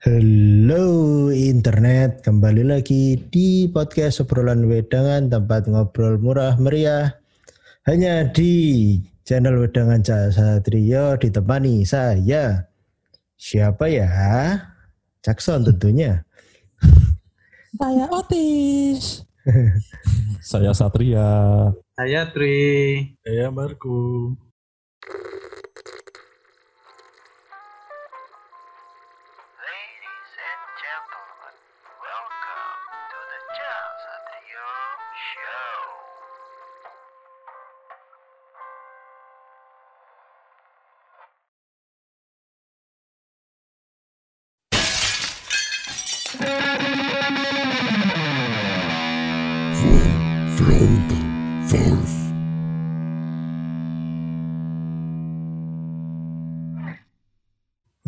Halo internet, kembali lagi di podcast obrolan wedangan tempat ngobrol murah meriah hanya di channel wedangan Cak Satrio ditemani saya siapa ya? Jackson tentunya. Saya Otis. Saya Satria. Saya Tri. Saya Marco.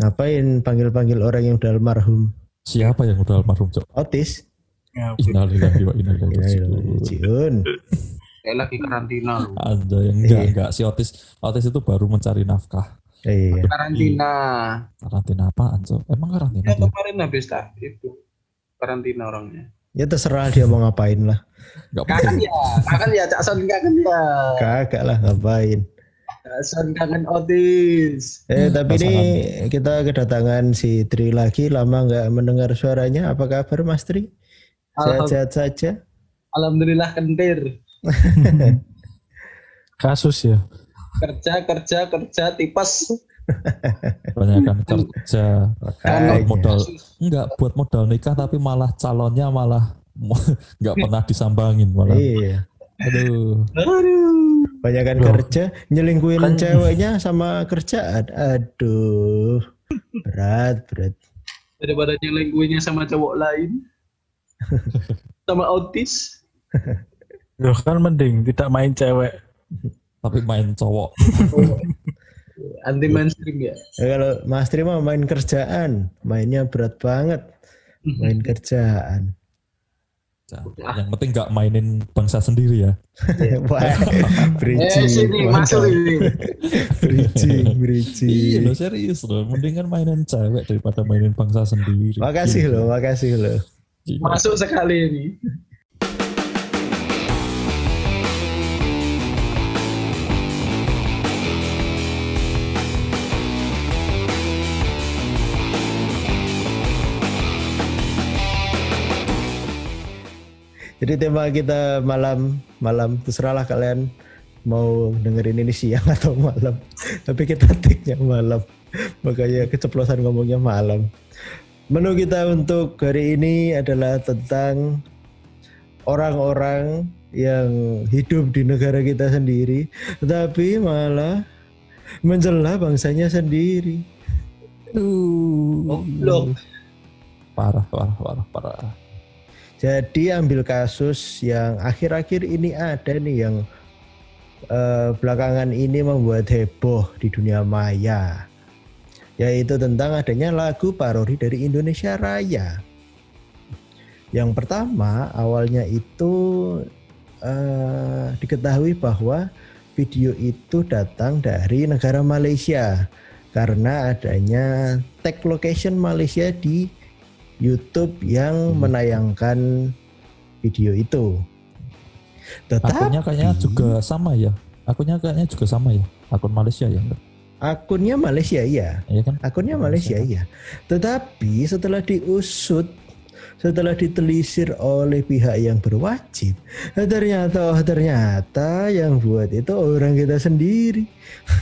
Ngapain panggil-panggil orang yang udah almarhum? Siapa yang udah almarhum, Cok? Otis. Innalillahi wa inna ilaihi raji'un. Ciun. Kayak lagi karantina loh. Ada yang enggak, Iya. enggak. Si Otis, Otis itu baru mencari nafkah. Iya. Karantina. Karantina apaan, Cok? Emang karantina Ya kemarin habis tak itu karantina orangnya. Ya terserah dia mau ngapain lah. Enggak Kangen ya, kangen ya, Cak Son kangen ya. Kagak lah ngapain. Cak Son kangen Otis. Eh tapi ini kita kedatangan si Tri lagi lama nggak mendengar suaranya. Apa kabar Mas Tri? Sehat-sehat saja. Alhamdulillah kentir. Kasus ya. Kerja, kerja, kerja, tipes. Kebanyakan kerja. Modal. Enggak, buat modal nikah tapi malah calonnya malah enggak pernah disambangin malah. Iya. Aduh. Aduh. Banyakan Loh. kerja, nyelingkuhin Kan- ceweknya sama kerjaan. Aduh. Berat, berat. Daripada nyelingkuhinnya sama cowok lain. sama Otis. Loh kan mending tidak main cewek. Tapi main cowok. Anti mainstream ya. Ya, kalau Mas Tri mah main kerjaan, mainnya berat banget. Main kerjaan. Yang penting enggak mainin bangsa sendiri ya. Eh bridging. sini masuk ini. Bridging, Iya bridging. loh serius loh. Mending kan mainin cewek daripada mainin bangsa sendiri. Makasih Gitu. loh, makasih loh. Iya. Masuk sekali ini. Jadi tema kita malam malam terserahlah kalian mau dengerin ini siang atau malam. Tapi kita take-nya malam. Makanya keceplosan ngomongnya malam. Menu kita untuk hari ini adalah tentang orang-orang yang hidup di negara kita sendiri, tapi malah mencela bangsanya sendiri. Goblok. Parah, parah, parah, parah. Jadi ambil kasus yang akhir-akhir ini ada nih yang eh, belakangan ini membuat heboh di dunia maya. Yaitu tentang adanya lagu parodi dari Indonesia Raya. Yang pertama awalnya itu eh, diketahui bahwa video itu datang dari negara Malaysia karena adanya tag location Malaysia di YouTube yang menayangkan video itu. Tetapi Akunnya kayaknya juga sama ya. Akunnya kayaknya juga sama ya. Akun Malaysia ya. akunnya Malaysia iya, Iya kan? akunnya Malaysia iya. Tetapi setelah diusut, setelah ditelisir oleh pihak yang berwajib, ternyata oh, ternyata yang buat itu orang kita sendiri.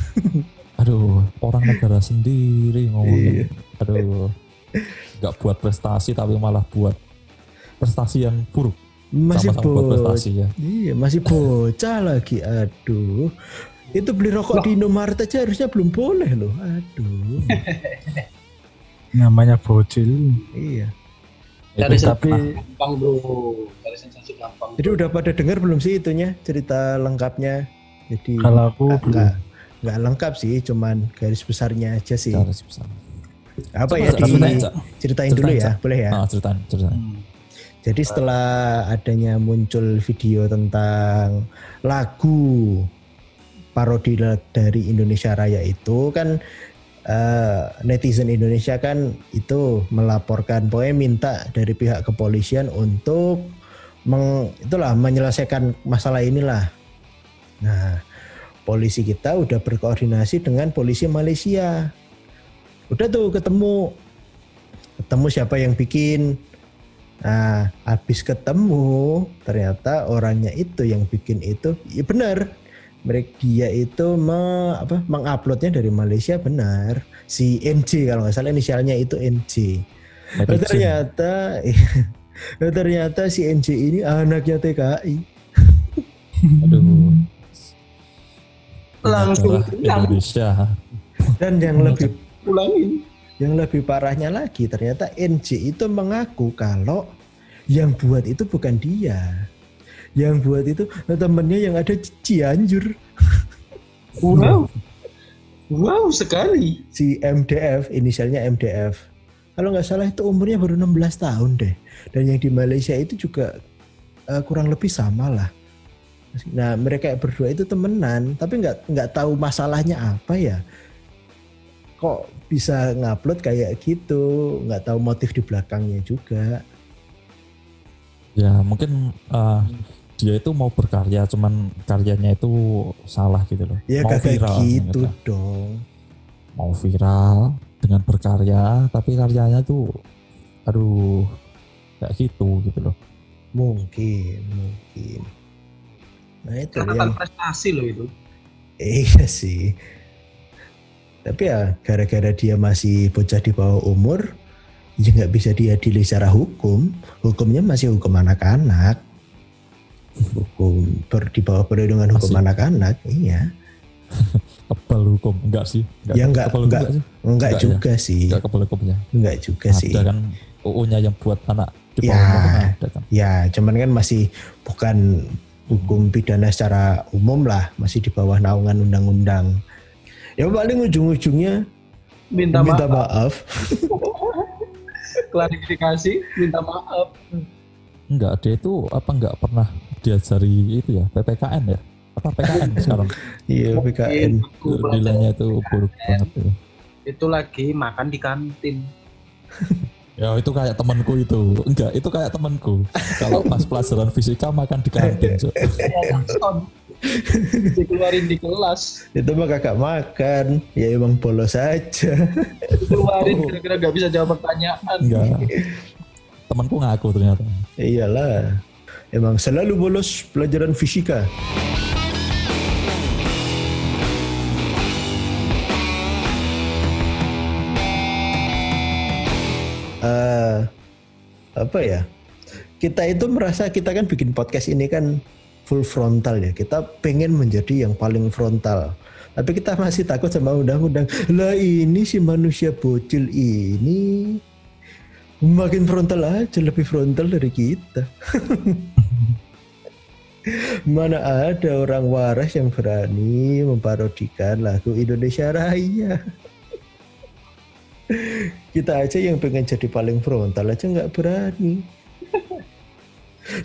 Aduh, orang negara sendiri Iya. ngomongin. Aduh. Enggak buat prestasi tapi malah buat prestasi yang buruk. Masih Sama-sama buat bocah. prestasi ya. Iya, masih bocah lagi. Aduh. Itu beli rokok di Indomaret aja harusnya belum boleh loh. Aduh. Namanya bocil. iya. Cari Itu Tapi gampang bro. Cari sensasi gampang. Jadi udah pada dengar belum sih itunya cerita lengkapnya? Jadi kalau aku nggak- belum. nggak nggak lengkap sih, cuman garis besarnya aja sih. garis besar. Apa Coba ya ceritain, diceritain dulu ya, boleh ya? Ah, ceritain, ceritain. Hmm. Jadi setelah adanya muncul video tentang lagu parodi dari Indonesia Raya itu kan eh, netizen Indonesia kan itu melaporkan pokoknya minta dari pihak kepolisian untuk meng, itulah menyelesaikan masalah inilah. Nah, polisi kita udah berkoordinasi dengan polisi Malaysia. Udah tuh ketemu ketemu siapa yang bikin. Nah, habis ketemu ternyata orangnya itu yang bikin itu, ya benar. Mereka dia itu me, apa, menguploadnya dari Malaysia benar. Si NJ kalau nggak salah inisialnya itu NJ. Netizen. ternyata nah, ternyata si NJ ini anaknya TKI. Aduh. Langsung. Indonesia. Dan yang lebih Ulangin. yang lebih parahnya lagi ternyata NJ itu mengaku kalau yang buat itu bukan dia. Yang buat itu temennya yang ada Cianjur. Wow. Wow sekali. Si MDF, inisialnya MDF. Kalau nggak salah itu umurnya baru 16 tahun deh. Dan yang di Malaysia itu juga eh, kurang lebih sama lah. Nah mereka berdua itu temenan, tapi nggak nggak tahu masalahnya apa ya. Kok bisa ngupload kayak gitu, nggak tahu motif di belakangnya juga. Ya mungkin eh, dia itu mau berkarya, cuman karyanya itu salah gitu loh. Ya mau kagak viral, gitu ternyata. dong. Mau viral dengan berkarya, tapi karyanya tuh, aduh, kayak gitu gitu loh. Mungkin, mungkin. Nah itu Karena yang prestasi loh itu. iya sih. Tapi ya gara-gara dia masih bocah di bawah umur, ya nggak bisa diadili secara hukum. Hukumnya masih hukum anak-anak. Hukum ber, di bawah perlindungan hukum anak-anak, iya. Kebal hukum, enggak sih? Ya, enggak- hukum enggak. sih? Enggak Enggak ya? juga sih, Enggak kebal hukumnya. enggak juga sih. Ada kan UU-nya yang buat anak di Ya. bawah umur kan ada kan. Ya, cuman kan masih bukan hukum pidana secara umum lah, masih di bawah naungan undang-undang. Ya paling ujung-ujungnya Minta, minta maaf. maaf. Klarifikasi. Minta maaf. Enggak, dia itu apa enggak pernah diajari itu ya, PPKN ya? Apa PKN sekarang? Iya, PKN. Nilainya itu buruk banget ya. Itu lagi makan di kantin. Ya itu kayak temanku itu. Enggak, itu kayak temanku. Kalau pas pelajaran fisika makan di kantin. Dikeluarin di kelas. Itu mah kakak makan, ya emang bolos aja. Dikeluarin kira-kira gak bisa jawab pertanyaan. Enggak. Temanku ngaku ternyata. Iyalah, emang selalu bolos pelajaran fisika. Eh, apa ya? Kita itu merasa kita kan bikin podcast ini kan full frontal ya. Kita pengen menjadi yang paling frontal. Tapi kita masih takut sama undang-undang. Lah ini si manusia bocil ini makin frontal aja, lebih frontal dari kita. Mana ada orang waras yang berani memparodikan lagu Indonesia Raya. Kita aja yang pengen jadi paling frontal aja nggak berani.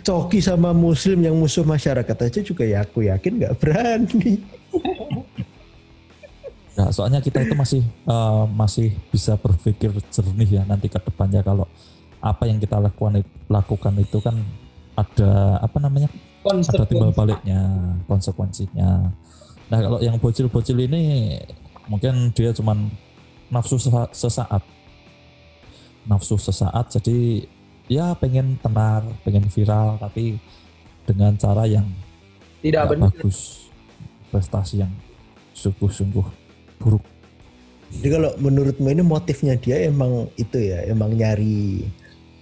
Coki sama Muslim yang musuh masyarakat aja juga ya aku yakin nggak berani. Nah, soalnya kita itu masih eh, masih bisa berpikir jernih ya nanti ke depannya kalau apa yang kita lakukan lakukan itu kan ada apa namanya ada timbal baliknya konsekuensinya. Nah kalau yang bocil-bocil ini mungkin dia cuman nafsu sesa- sesaat. Nafsu sesaat jadi ya pengen tenar pengen viral tapi dengan cara yang Tidak benar. bagus prestasi yang sungguh-sungguh buruk Jadi kalau menurutmu ini motifnya dia emang itu ya, emang nyari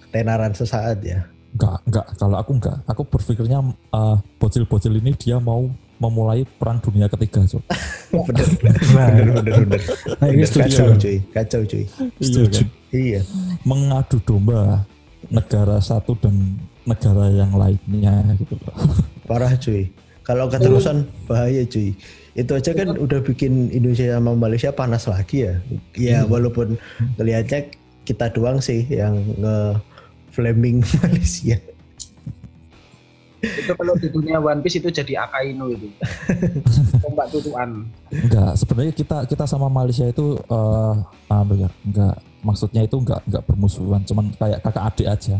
tenaran sesaat ya. Enggak, enggak. Kalau aku enggak. Aku berpikirnya eh, bocil-bocil ini dia mau memulai perang dunia ketiga, Cok. bener, bener, bener, bener. Nah, ini Bener, setuju. kacau cuy, kacau cuy. Iya kan? Iya. Mengadu domba negara satu dan negara yang lainnya gitu loh. Parah cuy. Kalau keterusan bahaya cuy. Itu aja kan udah bikin Indonesia sama Malaysia panas lagi ya. Ya walaupun kelihatannya kita doang sih yang nge flaming Malaysia. itu kalau di dunia One Piece itu jadi Akainu itu. Tombak tutuan. Enggak, sebenarnya kita kita sama Malaysia itu eh ya, enggak maksudnya itu enggak enggak bermusuhan, cuman kayak kakak adik aja.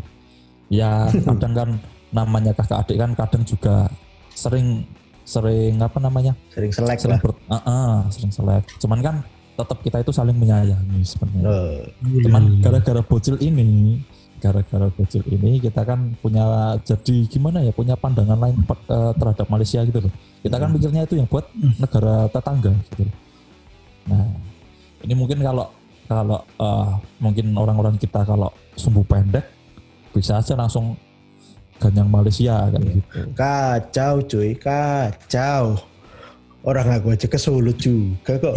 Ya kadang kan namanya kakak adik kan kadang juga sering sering apa namanya? Sering selek sering lah. ber, Ah, ah, sering selek. Cuman kan tetap kita itu saling menyayangi sebenarnya. Eh, Cuman gara-gara bocil ini, gara-gara bocil ini kita kan punya jadi gimana ya punya pandangan lain eh, terhadap Malaysia gitu loh. Kita kan mikirnya itu yang buat negara tetangga gitu loh. Nah, ini mungkin kalau kalau eh, mungkin orang-orang kita kalau sumbu pendek bisa aja langsung ganyang Malaysia kan gitu. Kacau cuy, kacau. Orang aku aja kesulut juga kok.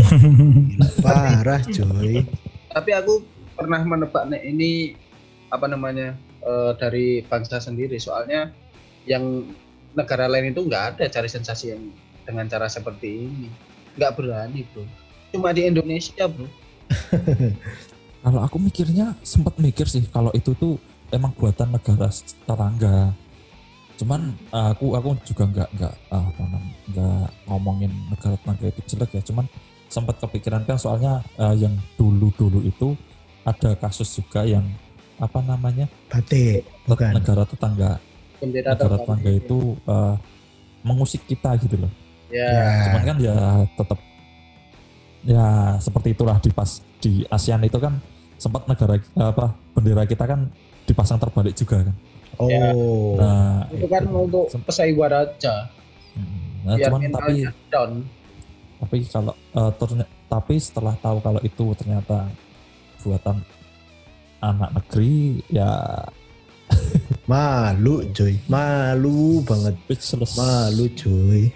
Parah cuy. Tapi aku pernah menebak nih ini apa namanya eh, dari bangsa sendiri. Soalnya yang negara lain itu nggak ada cari sensasi yang dengan cara seperti ini. Nggak berani bro. Cuma di Indonesia bro. Kalau aku mikirnya sempat mikir sih kalau itu tuh emang buatan negara tetangga. Cuman uh, aku aku juga nggak nggak apa namanya nggak ngomongin negara tetangga itu jelek ya. Cuman sempat kepikiran kan soalnya uh, yang dulu dulu itu ada kasus juga yang apa namanya Batik, bukan. negara tetangga Bendera negara tetangga. tetangga itu uh, mengusik kita gitu loh. Ya. Cuman kan ya tetap ya seperti itulah di pas di ASEAN itu kan sempat negara apa bendera kita kan dipasang terbalik juga kan. Oh. Nah, Itu kan untuk pesaing aja. Nah, biar cuman tapi down. tapi kalau eh, terny- tapi setelah tahu kalau itu ternyata buatan anak negeri ya Malu cuy, malu banget. speechless. Malu cuy.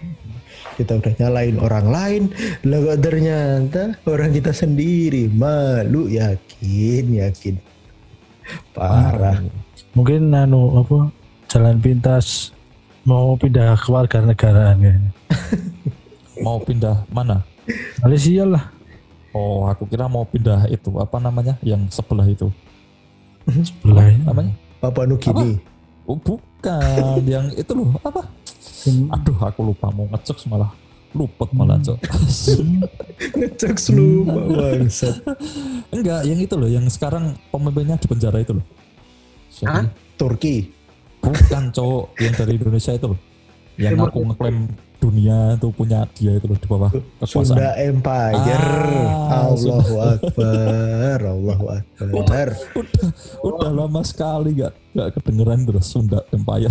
Kita udah nyalain orang lain, lah kok ternyata orang kita sendiri malu yakin yakin. Parah. Mungkin anu apa jalan pintas mau pindah ke warga negaraan kayaknya. Mau pindah mana? Malaysia lah. Oh, aku kira mau pindah itu apa namanya? Yang sebelah itu. Sebelah ya. Namanya? Papua Nugini. Oh, bukan. yang itu loh, apa? Aduh, aku lupa mau ngecek malah luput malah, Cok. Ngecek lu bangsat. Enggak, yang itu loh, yang sekarang pemimpinnya di penjara itu loh. Siapa? Hah? Turki. Bukan cowok yang dari Indonesia itu loh. Yang aku ngeklaim dunia itu punya dia itu loh di bawah kekuasaan. Sunda Empire. Ah, Allahu Akbar. Allahu Akbar. Udah, udah lama sekali gak, gak kedengeran terus Sunda Empire.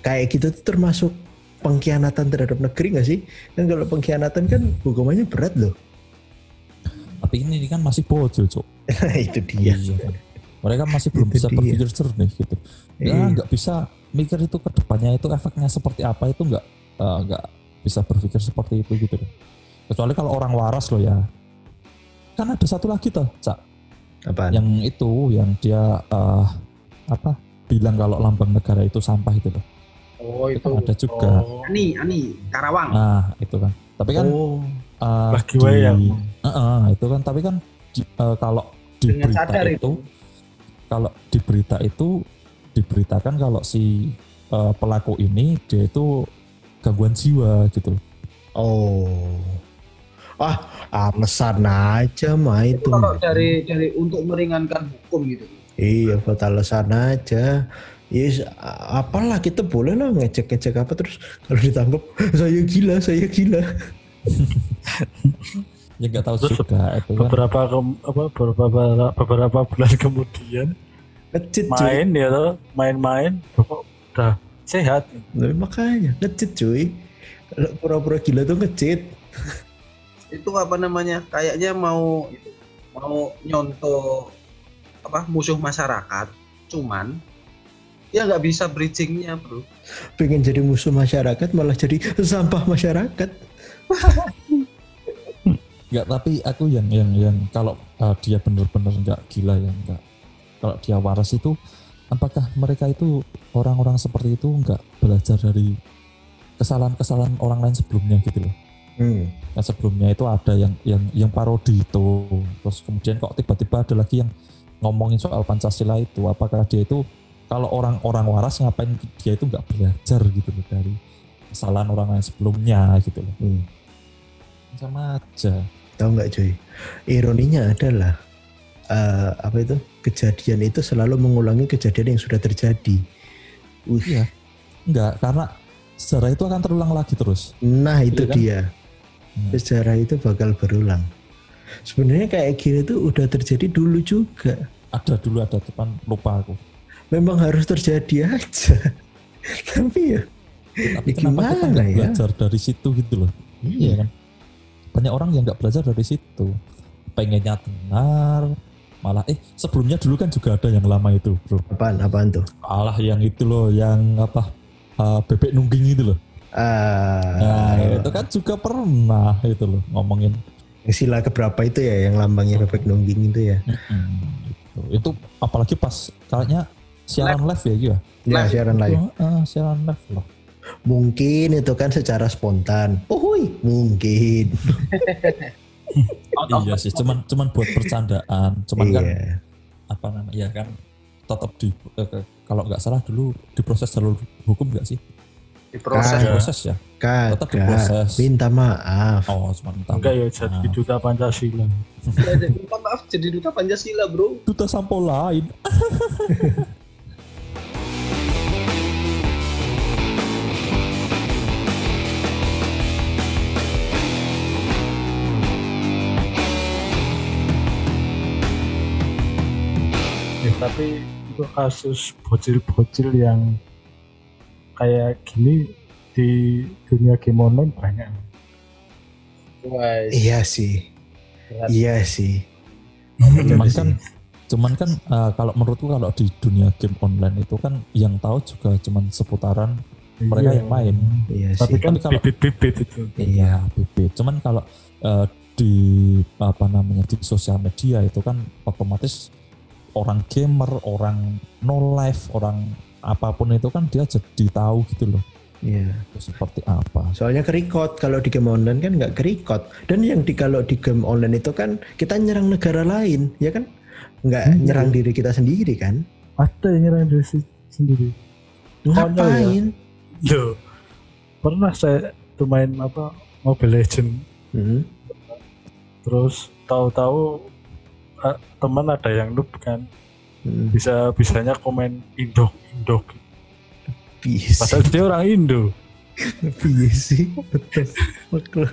Kayak gitu tuh termasuk pengkhianatan terhadap negeri gak sih? Kan kalau pengkhianatan kan hukumannya berat loh. Tapi ini kan masih bocil, Cok. Nah itu dia. Iya kan. Mereka masih belum Itu bisa dia. berpikir jernih gitu. Ya Iya. nggak bisa mikir itu ke depannya itu efeknya seperti apa itu nggak eh, nggak bisa berpikir seperti itu gitu. Kecuali kalau orang waras loh ya. Kan ada satu lagi tuh, Cak. Apaan? Yang itu yang dia eh, apa bilang kalau lambang negara itu sampah itu loh. Oh Itu itu. kan ada juga. Oh. Ani, Ani, Karawang. Nah, itu kan. Tapi kan Oh, eh, Bagi wayang. Eh, eh, itu kan tapi kan di- eh, kalau di Dengan berita sadar itu, itu. kalau di berita itu diberitakan kalau si eh, pelaku ini dia itu gangguan jiwa gitu. oh. Ah, alasan aja mah itu. Kalau dari dari untuk meringankan hukum gitu. Iya, buat alasan aja. Yes, a- apalah kita boleh lah ngecek-ngecek apa terus kalau ditangkap saya gila, saya gila. Ya nggak tahu Terus juga itu kan. Beberapa kem- apa beberapa beberapa bulan kemudian Ngecit cuy. main ya toh, main-main kok udah sehat. Nah, makanya ngecit cuy. Kalau pura-pura gila tuh ngecit. Itu apa namanya? Kayaknya mau mau nyontoh apa musuh masyarakat. Cuman ya nggak bisa bridgingnya bro. Pengen jadi musuh masyarakat malah jadi sampah masyarakat. Nggak tapi aku yang yang yang kalau eh, dia benar-benar nggak gila ya nggak. Kalau dia waras itu apakah mereka itu orang-orang seperti itu nggak belajar dari kesalahan-kesalahan orang lain sebelumnya gitu loh. Hmm. Kan sebelumnya itu ada yang yang yang parodi itu. Terus kemudian kok tiba-tiba ada lagi yang ngomongin soal Pancasila itu. Apakah dia itu kalau orang-orang waras ngapain dia itu nggak belajar gitu loh dari kesalahan orang lain sebelumnya gitu loh. Hmm. Sama aja. Tahu nggak cuy? Ironinya adalah eh, apa itu kejadian itu selalu mengulangi kejadian yang sudah terjadi. Wih, Iya. Enggak, karena sejarah itu akan terulang lagi terus. Nah itu Iya kan? dia. Hmm. Sejarah itu bakal berulang. Sebenarnya kayak gini tuh udah terjadi dulu juga. Ada dulu ada depan lupa aku. Memang harus terjadi aja. Tapi ya, Tapi Ya kenapa kita gimana nggak ya? belajar dari situ gitu loh? Iya kan? Banyak orang yang nggak belajar dari situ. Pengennya benar, malah eh sebelumnya dulu kan juga ada yang lama itu bro. apaan apaan tuh? Alah yang itu loh, yang apa uh, bebek nungging itu loh. Ah, Nah itu kan juga pernah itu loh ngomongin. sila keberapa itu ya yang lambangnya bebek nungging itu ya? Hmm, gitu. Itu apalagi pas kayaknya siaran live ya gitu. Ya siaran live. Ah, siaran live loh. Mungkin itu kan secara spontan. Uhuy, mungkin. iya sih, cuman cuman buat bercandaan, cuman kan iya. apa namanya ya kan tetap di eh, kalau nggak salah dulu diproses jalur hukum nggak sih? diproses. Diproses ya. tetap Kagak. diproses. Minta maaf. Oh, cuma minta Enggak ya maaf. jadi duta Pancasila. Ya, jadi minta maaf jadi duta Pancasila bro duta sampo lain. tapi itu kasus bocil-bocil yang kayak gini di dunia game online banyak. Guys, Iya sih. berat. Iya sih. cuman Bener kan cuman kan eh, kalau menurutku kalau di dunia game online itu kan yang tahu juga cuman seputaran mereka Iya. yang main. Iya Tapi sih. kan Tapi kalau- bibit-bibit itu. Iya, bibit. Cuman kalau eh, di apa namanya di sosial media itu kan otomatis orang gamer, orang no life, orang apa pun itu kan dia jadi tahu gitu loh Iya. seperti apa. Soalnya kerikot kalau di game online kan nggak kerikot. Dan yang di kalau di game online itu kan kita nyerang negara lain, ya kan? Nggak Hmm. nyerang diri kita sendiri kan? Ada yang nyerang diri sendiri. Ya. Ngapain? Loh, pernah saya tuh main apa Mobile Legend Hmm. terus tahu-tahu teman ada yang noob kan Hmm. bisa bisanya komen Indok Indok Bisa. padahal dia orang Indo Iya sih. Betul.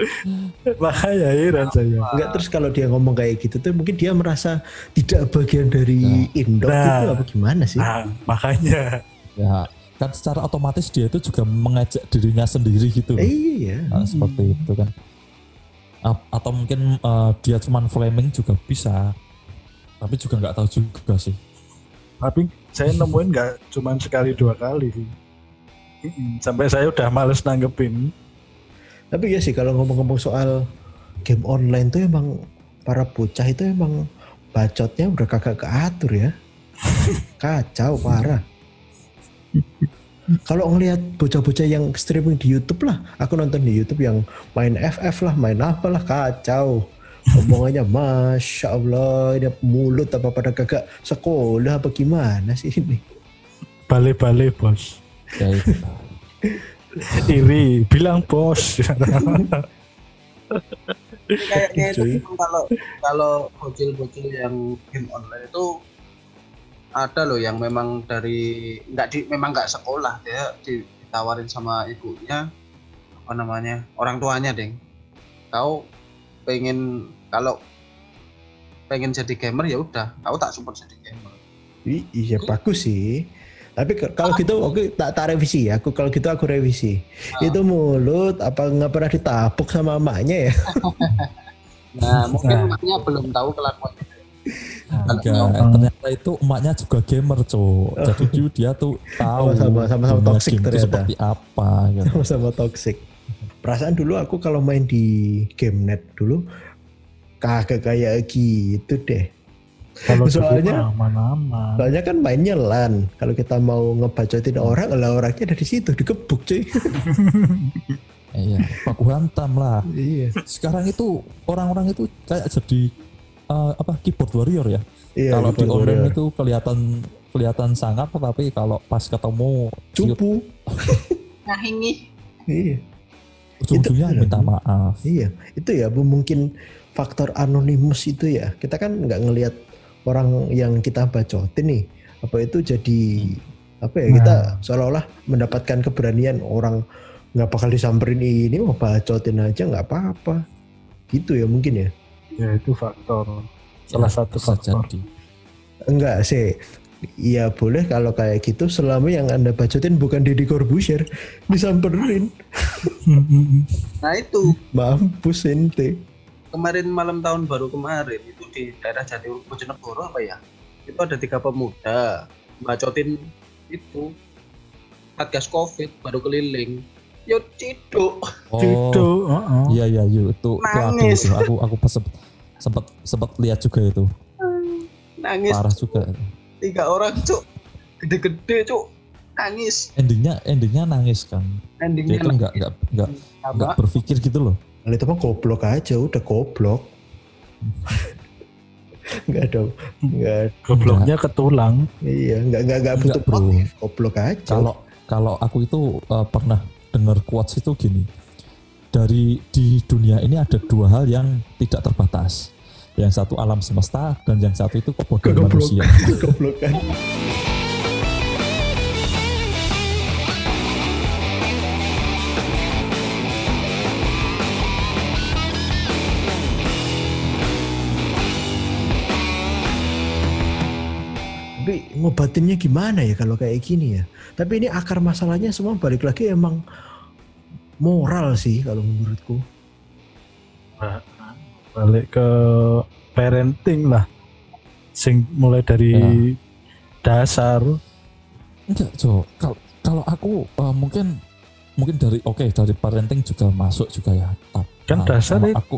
Makanya heran saya Enggak terus kalau dia ngomong kayak gitu tuh mungkin dia merasa tidak bagian dari Indo Nah. gitu apa gimana sih? nah makanya Ya kan secara otomatis dia itu juga mengajak dirinya sendiri gitu. Eh, iya. Nah, seperti itu kan. A- atau mungkin eh, dia cuman flaming juga bisa. Tapi juga nggak tahu juga sih. tapi saya nemuin nggak cuman sekali dua kali sih sampai saya udah males nanggepin Tapi ya sih kalau ngomong-ngomong soal game online tuh emang para bocah itu emang bacotnya udah kagak keatur ya. Kacau parah. Kalau ngelihat bocah-bocah yang streaming di YouTube lah, aku nonton di YouTube yang main FF lah, main apa lah, kacau. Omongannya Masya Allah, ini mulut apa pada kagak sekolah apa gimana sih ini? bale-bale bos Ya itu. iri bilang bos kayaknya itu kalau kalau bocil-bocil yang game online itu ada loh yang memang dari nggak di memang nggak sekolah dia di- ditawarin sama ibunya apa namanya orang tuanya deng kau pengen kalau pengen jadi gamer ya udah kau tak support jadi gamer I- Iya bagus sih. Tapi kalau gitu oke tak tak revisi ya. Aku kalau gitu aku revisi. Itu mulut apa nggak pernah ditapuk sama emaknya ya? nah mungkin emaknya belum tahu kelakuannya Enggak, Kalau- ternyata itu emaknya juga gamer, Cok. Jadi dia, dia tuh tahu Sama-sama- sama-sama toxic ternyata. seperti apa gitu. Sama-sama toxic. Perasaan dulu aku kalau main di game net dulu kagak kayak gitu deh. kalau Soalnya- soalnya aman-aman Soalnya kan mainnya LAN. Kalau kita mau ngebacotin orang, lah orangnya dari situ digebuk cuy. Iya, baku hantam lah. Iya. Sekarang itu orang-orang itu kayak jadi eh, apa keyboard warrior ya. Iya, kalau di online warrior. itu kelihatan kelihatan sangat, tapi kalau pas ketemu cupu. Nah ini Iya. ujung-ujungnya Itu- minta maaf. Iya, itu ya Bu, mungkin faktor anonimus itu ya. Kita kan nggak ngelihat orang yang kita bacotin nih. Apa itu jadi apa ya? Kita seolah-olah mendapatkan keberanian orang nggak bakal disamperin ini mau bacotin aja nggak apa-apa. Gitu ya mungkin ya. ya itu faktor salah Ya, satu faktor jadi. Enggak sih. Iya boleh kalau kayak gitu selama yang anda bacotin bukan Deddy Corbuzier disamperin Nah itu mampus ente kemarin malam tahun baru kemarin itu di daerah Jati Bojonegoro apa ya? Itu ada tiga pemuda bacotin itu satgas covid baru keliling. Yo ciduk. Oh, heeh. iya iya iya itu Nangis. itu. Aku aku pas sempat sempat sempat lihat juga itu. Nangis Parah juga. tiga orang cuk gede-gede cuk nangis Endingnya endingnya nangis kan. Dia endingnya itu nggak nggak nggak nggak berpikir gitu loh. Kalau itu mah goblok aja, udah goblok. Enggak ada, enggak, gobloknya ketulang iya, enggak enggak enggak butuh bro. motif, goblok aja. Kalau kalau aku itu uh, pernah dengar quotes itu gini. Dari di dunia ini ada dua hal yang tidak terbatas. Yang satu alam semesta dan yang satu itu kebodohan manusia. Goblokan. Tapi ngobatinnya gimana ya kalau kayak gini ya? Tapi ini akar masalahnya semua balik lagi emang moral sih kalau menurutku. balik ke parenting lah sing mulai dari Ya. dasar Enggak, Jo. Kalau kalau aku uh, mungkin mungkin dari oke dari parenting juga masuk juga ya. Kan nah, dasar itu aku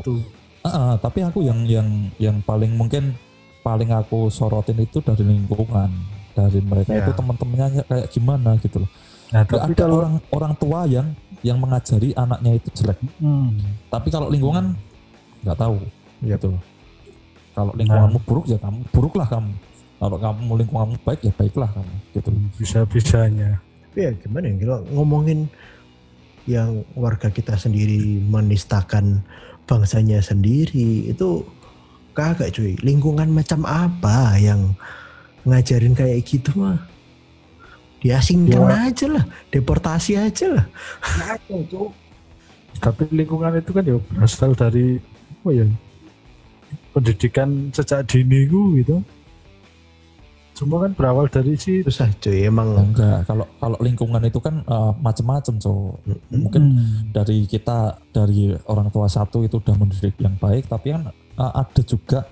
Ah, ah, tapi aku yang yang yang paling mungkin paling aku sorotin itu dari lingkungan dari mereka Ya. itu teman-temannya kayak gimana gitu loh. nah tapi ada kalau orang orang tua yang yang mengajari anaknya itu jelek. hmm, Tapi kalau lingkungan nggak tahu Ya. gitu loh. Kalau lingkunganmu buruk ya kamu buruklah kamu. Kalau kamu lingkunganmu baik ya baiklah kamu gitu loh. bisa bisanya Tapi ya gimana ya kalau ngomongin yang warga kita sendiri menistakan bangsanya sendiri itu kagak cuy? Lingkungan macam apa yang ngajarin kayak gitu mah? Diasingkan aja lah deportasi aja lah. Tapi lingkungan itu kan ya berasal dari apa ya pendidikan sejak dini ku gitu. Semua kan berawal dari si susah cuy emang. Enggak, kalau kalau lingkungan itu kan eh, macem-macem so Mm-mm. mungkin dari kita dari orang tua satu itu udah mendidik yang baik tapi kan uh, ada juga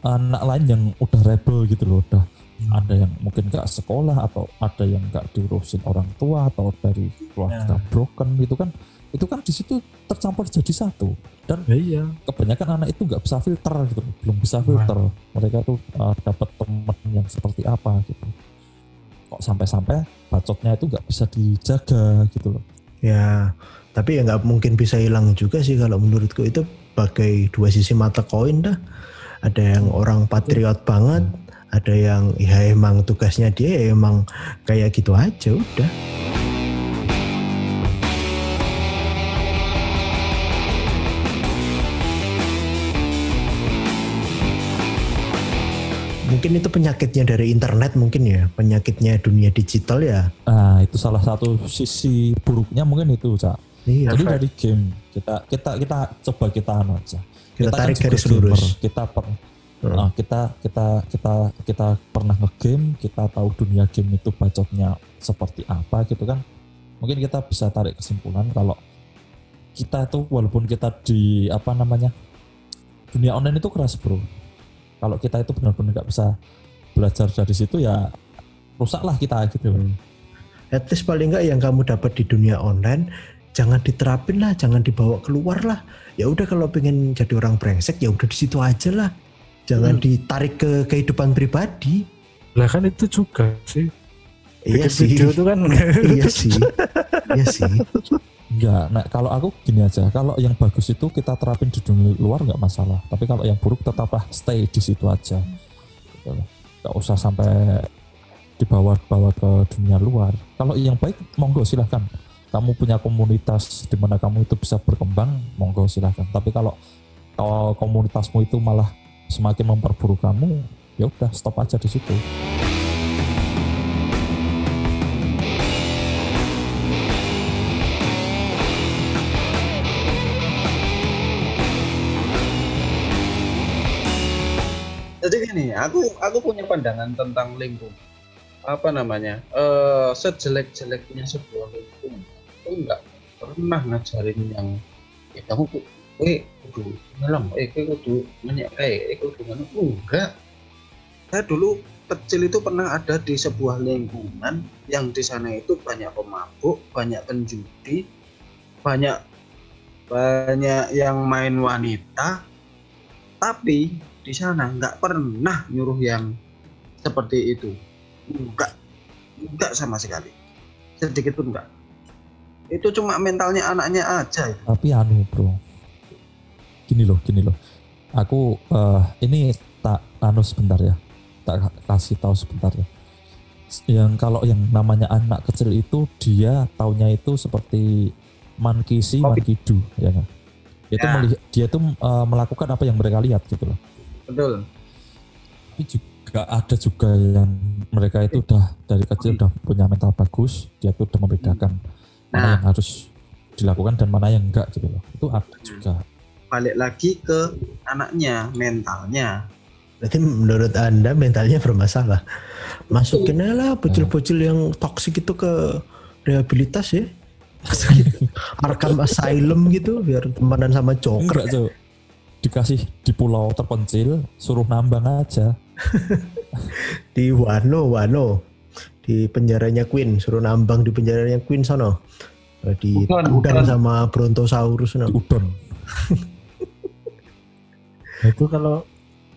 anak lain yang udah rebel gitu loh udah ada yang mungkin gak sekolah atau ada yang gak diurusin orang tua atau dari keluarga broken gitu kan. Itu kan di situ tercampur jadi satu. Dan Ya iya. kebanyakan anak itu nggak bisa filter gitu loh, belum bisa filter mereka tuh uh, dapat temen yang seperti apa gitu. Kok sampai-sampai bacotnya itu nggak bisa dijaga gitu loh. Ya tapi ya nggak mungkin bisa hilang juga sih kalau menurutku. Itu bagai dua sisi mata koin dah. Ada yang orang patriot banget ada yang ya emang tugasnya dia ya emang kayak gitu aja udah. Mungkin itu penyakitnya dari internet mungkin ya penyakitnya dunia digital ya. Nah, itu salah satu sisi buruknya mungkin itu, Cak. Iya Jadi dari game kita kita kita coba kita anu aja. Kita kan tarik juga garis gamer. lurus. Kita per, Hmm. nah, kita kita kita kita pernah ngegame, kita tahu dunia game itu bacotnya seperti apa gitu kan. Mungkin kita bisa tarik kesimpulan kalau kita tuh walaupun kita di apa namanya dunia online itu keras bro. Kalau kita itu benar-benar nggak bisa belajar dari situ ya rusaklah kita gitu. Hmm. at least paling nggak yang kamu dapat di dunia online jangan diterapin lah jangan dibawa keluar lah ya udah kalau pengen jadi orang brengsek ya udah di situ aja lah jangan Hmm. ditarik ke kehidupan pribadi lah kan itu juga sih iya Bikin sih video itu kan iya sih iya sih Enggak, nah kalau aku gini aja, kalau yang bagus itu kita terapin di dunia luar nggak masalah. Tapi kalau yang buruk tetaplah stay di situ aja. Gitu. Nggak usah sampai dibawa-bawa ke dunia luar. Kalau yang baik, monggo silahkan. Kamu punya komunitas di mana kamu itu bisa berkembang, monggo silahkan. Tapi kalau kalau komunitasmu itu malah semakin memperburuk kamu, ya udah stop aja di situ. Jadi gini, aku aku punya pandangan tentang lingkungan. Apa namanya? Eh sejelek-jeleknya sebuah lingkungan itu enggak pernah ngajarin yang ya kamu eh kudu nyelam, eh kowe kudu nanya eh eh kudu ngono. Enggak. Saya dulu kecil itu pernah ada di sebuah lingkungan yang di sana itu banyak pemabuk, banyak penjudi, banyak banyak yang main wanita, tapi di sana nggak pernah nyuruh yang seperti itu enggak enggak sama sekali sedikit pun enggak itu cuma mentalnya anaknya aja. Tapi anu bro. Gini loh gini loh. Aku eh, ini tak anu sebentar ya. Tak ka- kasih tahu sebentar ya. Yang kalau yang namanya anak kecil itu dia taunya itu seperti mankisi mankidu ya kan? Itu Ya. melihat dia tuh eh, melakukan apa yang mereka lihat gitu loh. Betul. Tapi juga ada juga yang mereka itu udah dari kecil udah punya mental bagus dia tuh udah membedakan mana Nah. yang harus dilakukan dan mana yang enggak gitu loh itu ada juga balik lagi ke anaknya mentalnya Berarti menurut anda mentalnya bermasalah. Masukin aja lah bocil-bocil yang toksik itu ke rehabilitas ya. Arkham Asylum gitu biar temenan sama Joker. enggak Cok. dikasih di pulau terpencil suruh nambang aja Di Wano, Wano. Di penjaranya Queen, suruh nambang di penjaranya Queen sono. Eh, Di udang sama Brontosaurus di no. udon Nah, itu kalau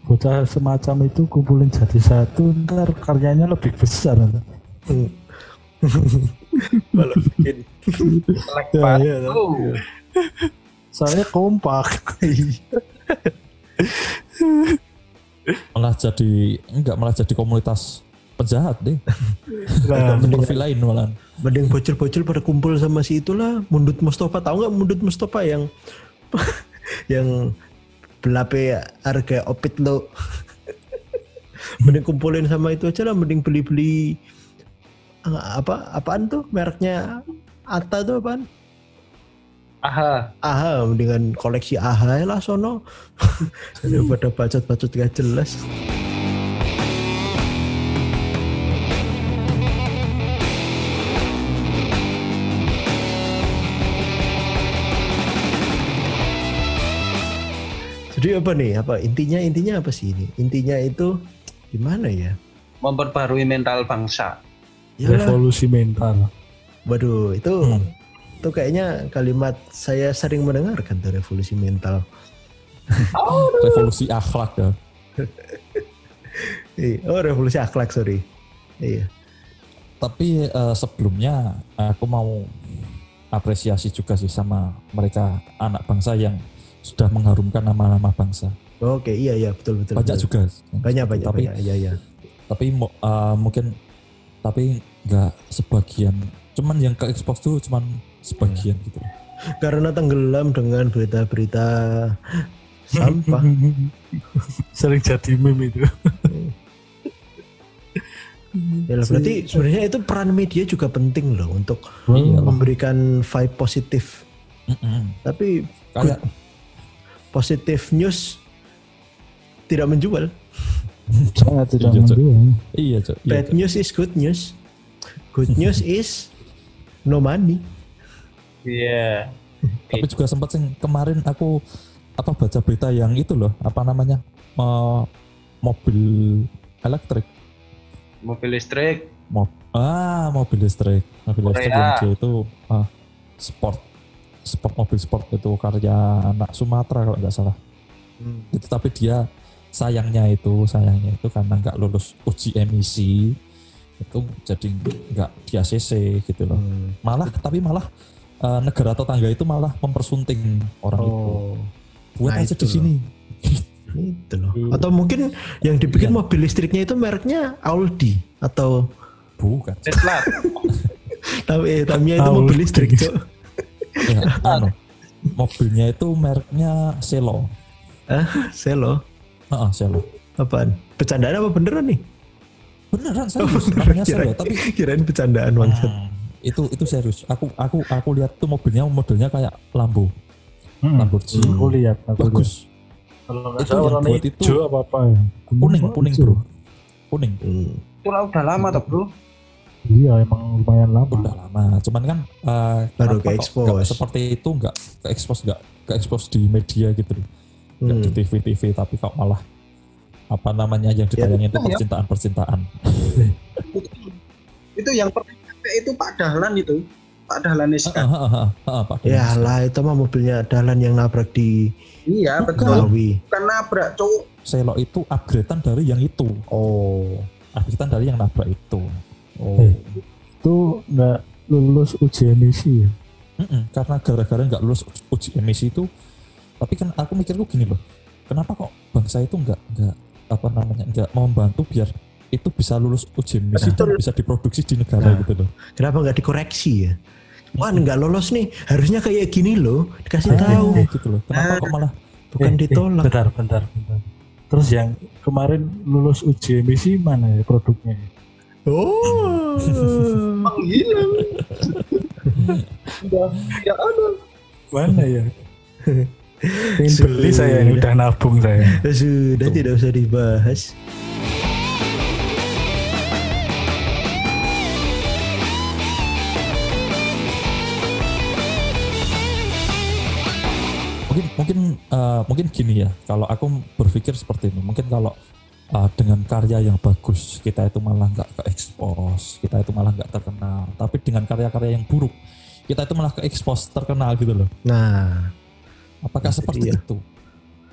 bocah semacam itu kumpulin jadi satu ntar karyanya lebih besar Malah bikin Selek Ya, banget. iya, Oh, soalnya kompak malah jadi enggak malah jadi komunitas penjahat deh. Nah, pervilain malah Mending bocil-bocil pada kumpul sama si itulah Mundut Mustafa. Tahu nggak Mundut Mustafa yang yang belape harga opit lo? Mending kumpulin sama itu aja lah mending beli-beli ah, apa apaan tuh? Mereknya Ata tuh apaan? Aha. AHA mendingan koleksi AHA lah sono. Daripada bacot-bacot gak jelas jadi apa nih apa intinya intinya apa sih ini intinya itu gimana ya memperbarui mental bangsa Yalah, revolusi mental waduh itu Hmm. itu kayaknya kalimat saya sering mendengarkan tuh revolusi mental revolusi akhlak ya Iya. Oh revolusi akhlak sorry. Iya. tapi eh, sebelumnya aku mau apresiasi juga sih sama mereka anak bangsa yang sudah mengharumkan nama-nama bangsa Oke iya iya betul betul. banyak betul. juga Banyak banyak tapi banyak. Iya iya. tapi eh, mungkin tapi nggak sebagian cuman yang ke expose tuh cuman sebagian gitu Karena tenggelam dengan berita-berita sampah. sering jadi meme itu ya lah, berarti sebenarnya itu peran media juga penting loh untuk Iya. memberikan vibe positif. Mm-mm. Tapi kayak positif news tidak menjual. sangat tidak Iya, mendukung iya Cok. Iya, Bad news is good news. Good news is no money. iya tapi juga sempat sih kemarin aku apa baca berita yang itu loh apa namanya eh, mobil elektrik mobil listrik Mob ah mobil listrik mobil listrik Korea. yang dia itu ah, sport sport mobil sport itu karya anak Sumatera kalau nggak salah itu tapi dia sayangnya itu sayangnya itu karena nggak lulus uji emisi itu jadi nggak di ACC gitu loh Hmm. malah tapi malah eh, negara tetangga itu malah mempersunting orang itu. Oh. Buat Nah, aja itu di sini. Itu loh. Iya. Atau mungkin yang dibikin Iya. mobil listriknya itu mereknya Audi atau Bukan. Tesla. tapi namanya itu Audi. mobil listrik, Cok. Ya, anu, mobilnya itu mereknya Selo. Ah, Selo. Heeh, Selo. Apaan? Bercandaan apa beneran nih? Beneran serius, namanya Selo. Kirain, Tapi kirain bercandaan bangsat. Hmm, itu itu serius. Aku aku aku lihat tuh mobilnya modelnya kayak Lambo, Hmm. Lamborghini. Aku lihat, aku lihat. Bagus. Kalau nggak Itu salah yang warna itu hijau apa apa ya? Kuning, kuning bro. Kuning. Hmm. Itu lah udah lama tuh bro. Iya emang lumayan lama. Udah lama. Cuman kan eh, Baru kenapa kok ke-expose. nggak seperti itu nggak ke expose nggak ke expose di media gitu loh. Nggak Hmm. di TV TV tapi kok malah apa namanya yang ditayangin itu Ya. percintaan percintaan. Itu yang pertama itu Pak Dahlan itu. Pak Dahlan Iska. Ya lah itu mah mobilnya Dahlan yang nabrak di Iya betul. Bukan nabrak cowok. Selo itu upgradean dari yang itu. Oh. Upgradean dari yang nabrak itu. Oh. Eh. Itu nggak lulus uji emisi ya? Mm-mm, karena gara-gara nggak lulus uji- emisi itu tapi kan aku mikirku gini loh kenapa kok bangsa itu nggak nggak apa namanya nggak mau membantu biar itu bisa lulus uji emisi dan bisa diproduksi di negara Nah. gitu loh Kenapa nggak dikoreksi ya? Wah nggak lolos nih, harusnya kayak gini loh, dikasih Eh, tahu, eh, gitu loh kenapa kok malah bukan Eh, eh, ditolak. bentar, bentar, bentar. Terus yang kemarin lulus uji emisi mana ya produknya? Oh. Menghilang. Udah tidak ada. Mana ya? Beli saya yang udah nabung saya. Sudah Tuh. tidak usah dibahas. mungkin mungkin eh, mungkin gini ya kalau aku berpikir seperti ini mungkin kalau eh, dengan karya yang bagus kita itu malah nggak ke expose kita itu malah nggak terkenal tapi dengan karya-karya yang buruk kita itu malah ke expose terkenal gitu loh Nah, apakah Nah, seperti iya. itu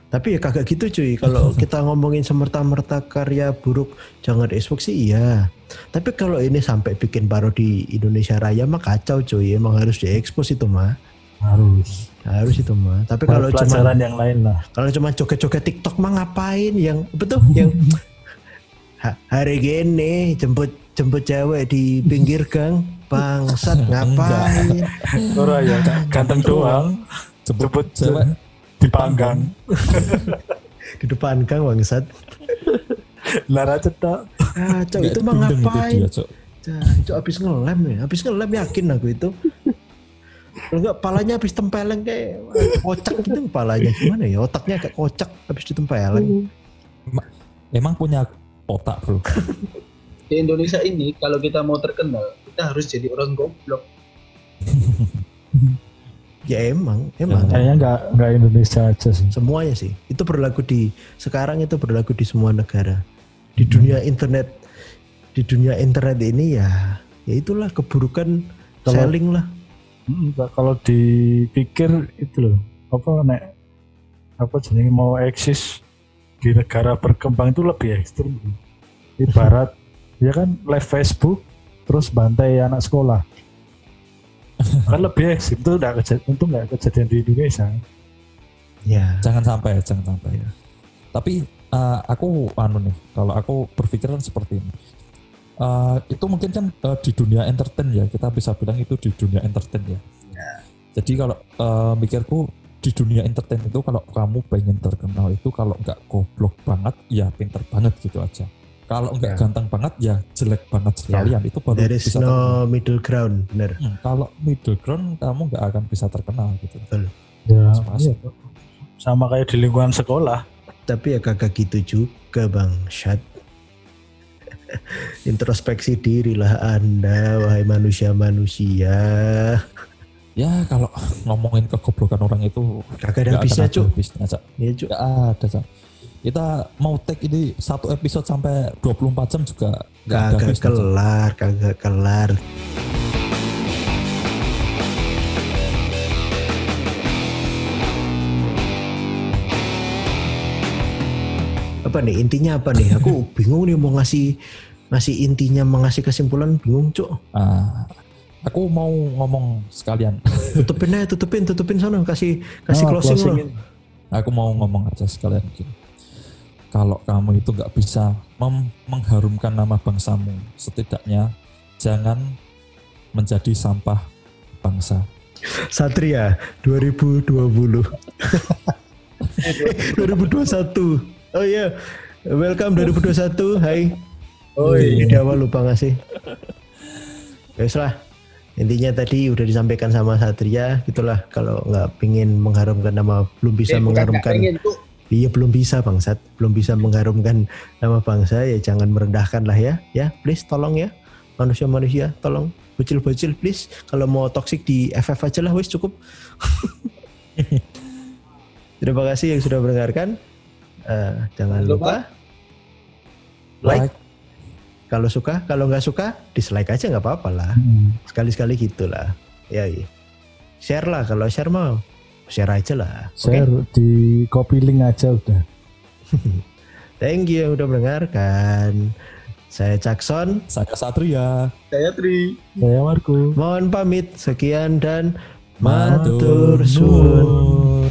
tapi ya kagak gitu cuy. Kalau kita ngomongin semerta-merta karya buruk jangan diekspos sih iya. Tapi kalau ini sampai bikin parodi Indonesia Raya mah kacau cuy. Emang harus diekspos itu mah. Harus. Harus itu mah. Tapi Kalau cuma yang lain lah. kalau cuma joget-joget TikTok mah ngapain? Yang betul? Yang Ha- hari gini jemput jemput cewek di pinggir gang. Bangsat ngapain? Ora ya, ganteng doang. jemput cewek dipanggang. di depan gang bangsat. Lara cetak. ah cok itu mah ngapain? Cok. Habis ngelem ya. Habis ngelem yakin aku itu enggak palanya habis tempeleng kayak wah, kocak gitu. Palanya gimana ya? Otaknya kayak kocak habis ditempeleng. Emang punya otak bro? Di Indonesia ini kalau kita mau terkenal kita harus jadi orang goblok. ya emang emang. Kayaknya nggak nggak Indonesia aja sih. semuanya sih. Itu berlaku di sekarang itu berlaku di semua negara. Di dunia internet di dunia internet ini ya ya itulah keburukan Kalau- selling lah Mm, Kalau dipikir itu loh, apa nek apa jenenge mau eksis di negara berkembang itu lebih ekstrim. Ibarat ya kan live Facebook terus bantai anak sekolah. kan lebih ekstrim itu enggak kejadian, itu nggak kejadian di Indonesia. ya jangan sampai jangan sampai Iya. tapi eh, aku anu nih kalau aku berpikiran seperti ini Eh, itu mungkin kan eh, di dunia entertain ya kita bisa bilang itu di dunia entertain ya jadi kalau eh, mikirku di dunia entertain itu kalau kamu pengen terkenal itu kalau nggak goblok banget ya pinter banget gitu aja kalau nggak Ya. ganteng banget ya jelek banget sekalian itu baru there is bisa terkenal. no middle ground bener Hmm, kalau middle ground kamu nggak akan bisa terkenal gitu Ya, Masuk. iya. sama kayak di lingkungan sekolah. tapi ya kagak gitu juga bang Syad introspeksi dirilah anda wahai manusia-manusia. Ya kalau ngomongin kegoblokan orang itu kagak ada habisnya cuk. habisnya, Cak. ya cuk. Ada Cak. kita mau take ini satu episode sampai 24 jam juga ada kagak kelar kagak kelar. Apa nih? Intinya apa nih? Aku bingung nih mau ngasih ngasih intinya mau ngasih kesimpulan bingung cuk Ah, aku mau ngomong sekalian. Tutupin aja, tutupin, tutupin sana. Kasih kasih Oh, closing, loh. closingin. Aku mau ngomong aja sekalian gini. Kalau kamu itu nggak bisa mem- mengharumkan nama bangsamu, setidaknya jangan menjadi sampah bangsa. Satria 2020. 2021. Oh iya. Welcome 2021. Hai. Oh Ini di awal lupa ngasih. Wes lah. Intinya tadi udah disampaikan sama Satria, gitulah kalau nggak pingin mengharumkan nama, belum bisa Eh, mengharumkan. pengen Iya belum bisa bangsat, belum bisa mengharumkan nama bangsa ya jangan merendahkan lah ya, ya please tolong ya manusia-manusia tolong bocil-bocil please kalau mau toxic di FF aja lah wis cukup. Terima kasih yang sudah mendengarkan. Eh, jangan Jangan lupa. lupa like kalau suka, kalau nggak suka dislike aja nggak apa-apa lah. Hmm. Sekali-sekali gitulah. Ya, iya. share lah kalau share mau share aja lah. Oke. Share di copy link aja udah. Thank you yang udah mendengarkan. Saya Jackson. Saya Satria. saya Tri Saya Marco. Mohon pamit. Sekian dan Matur matur suwun.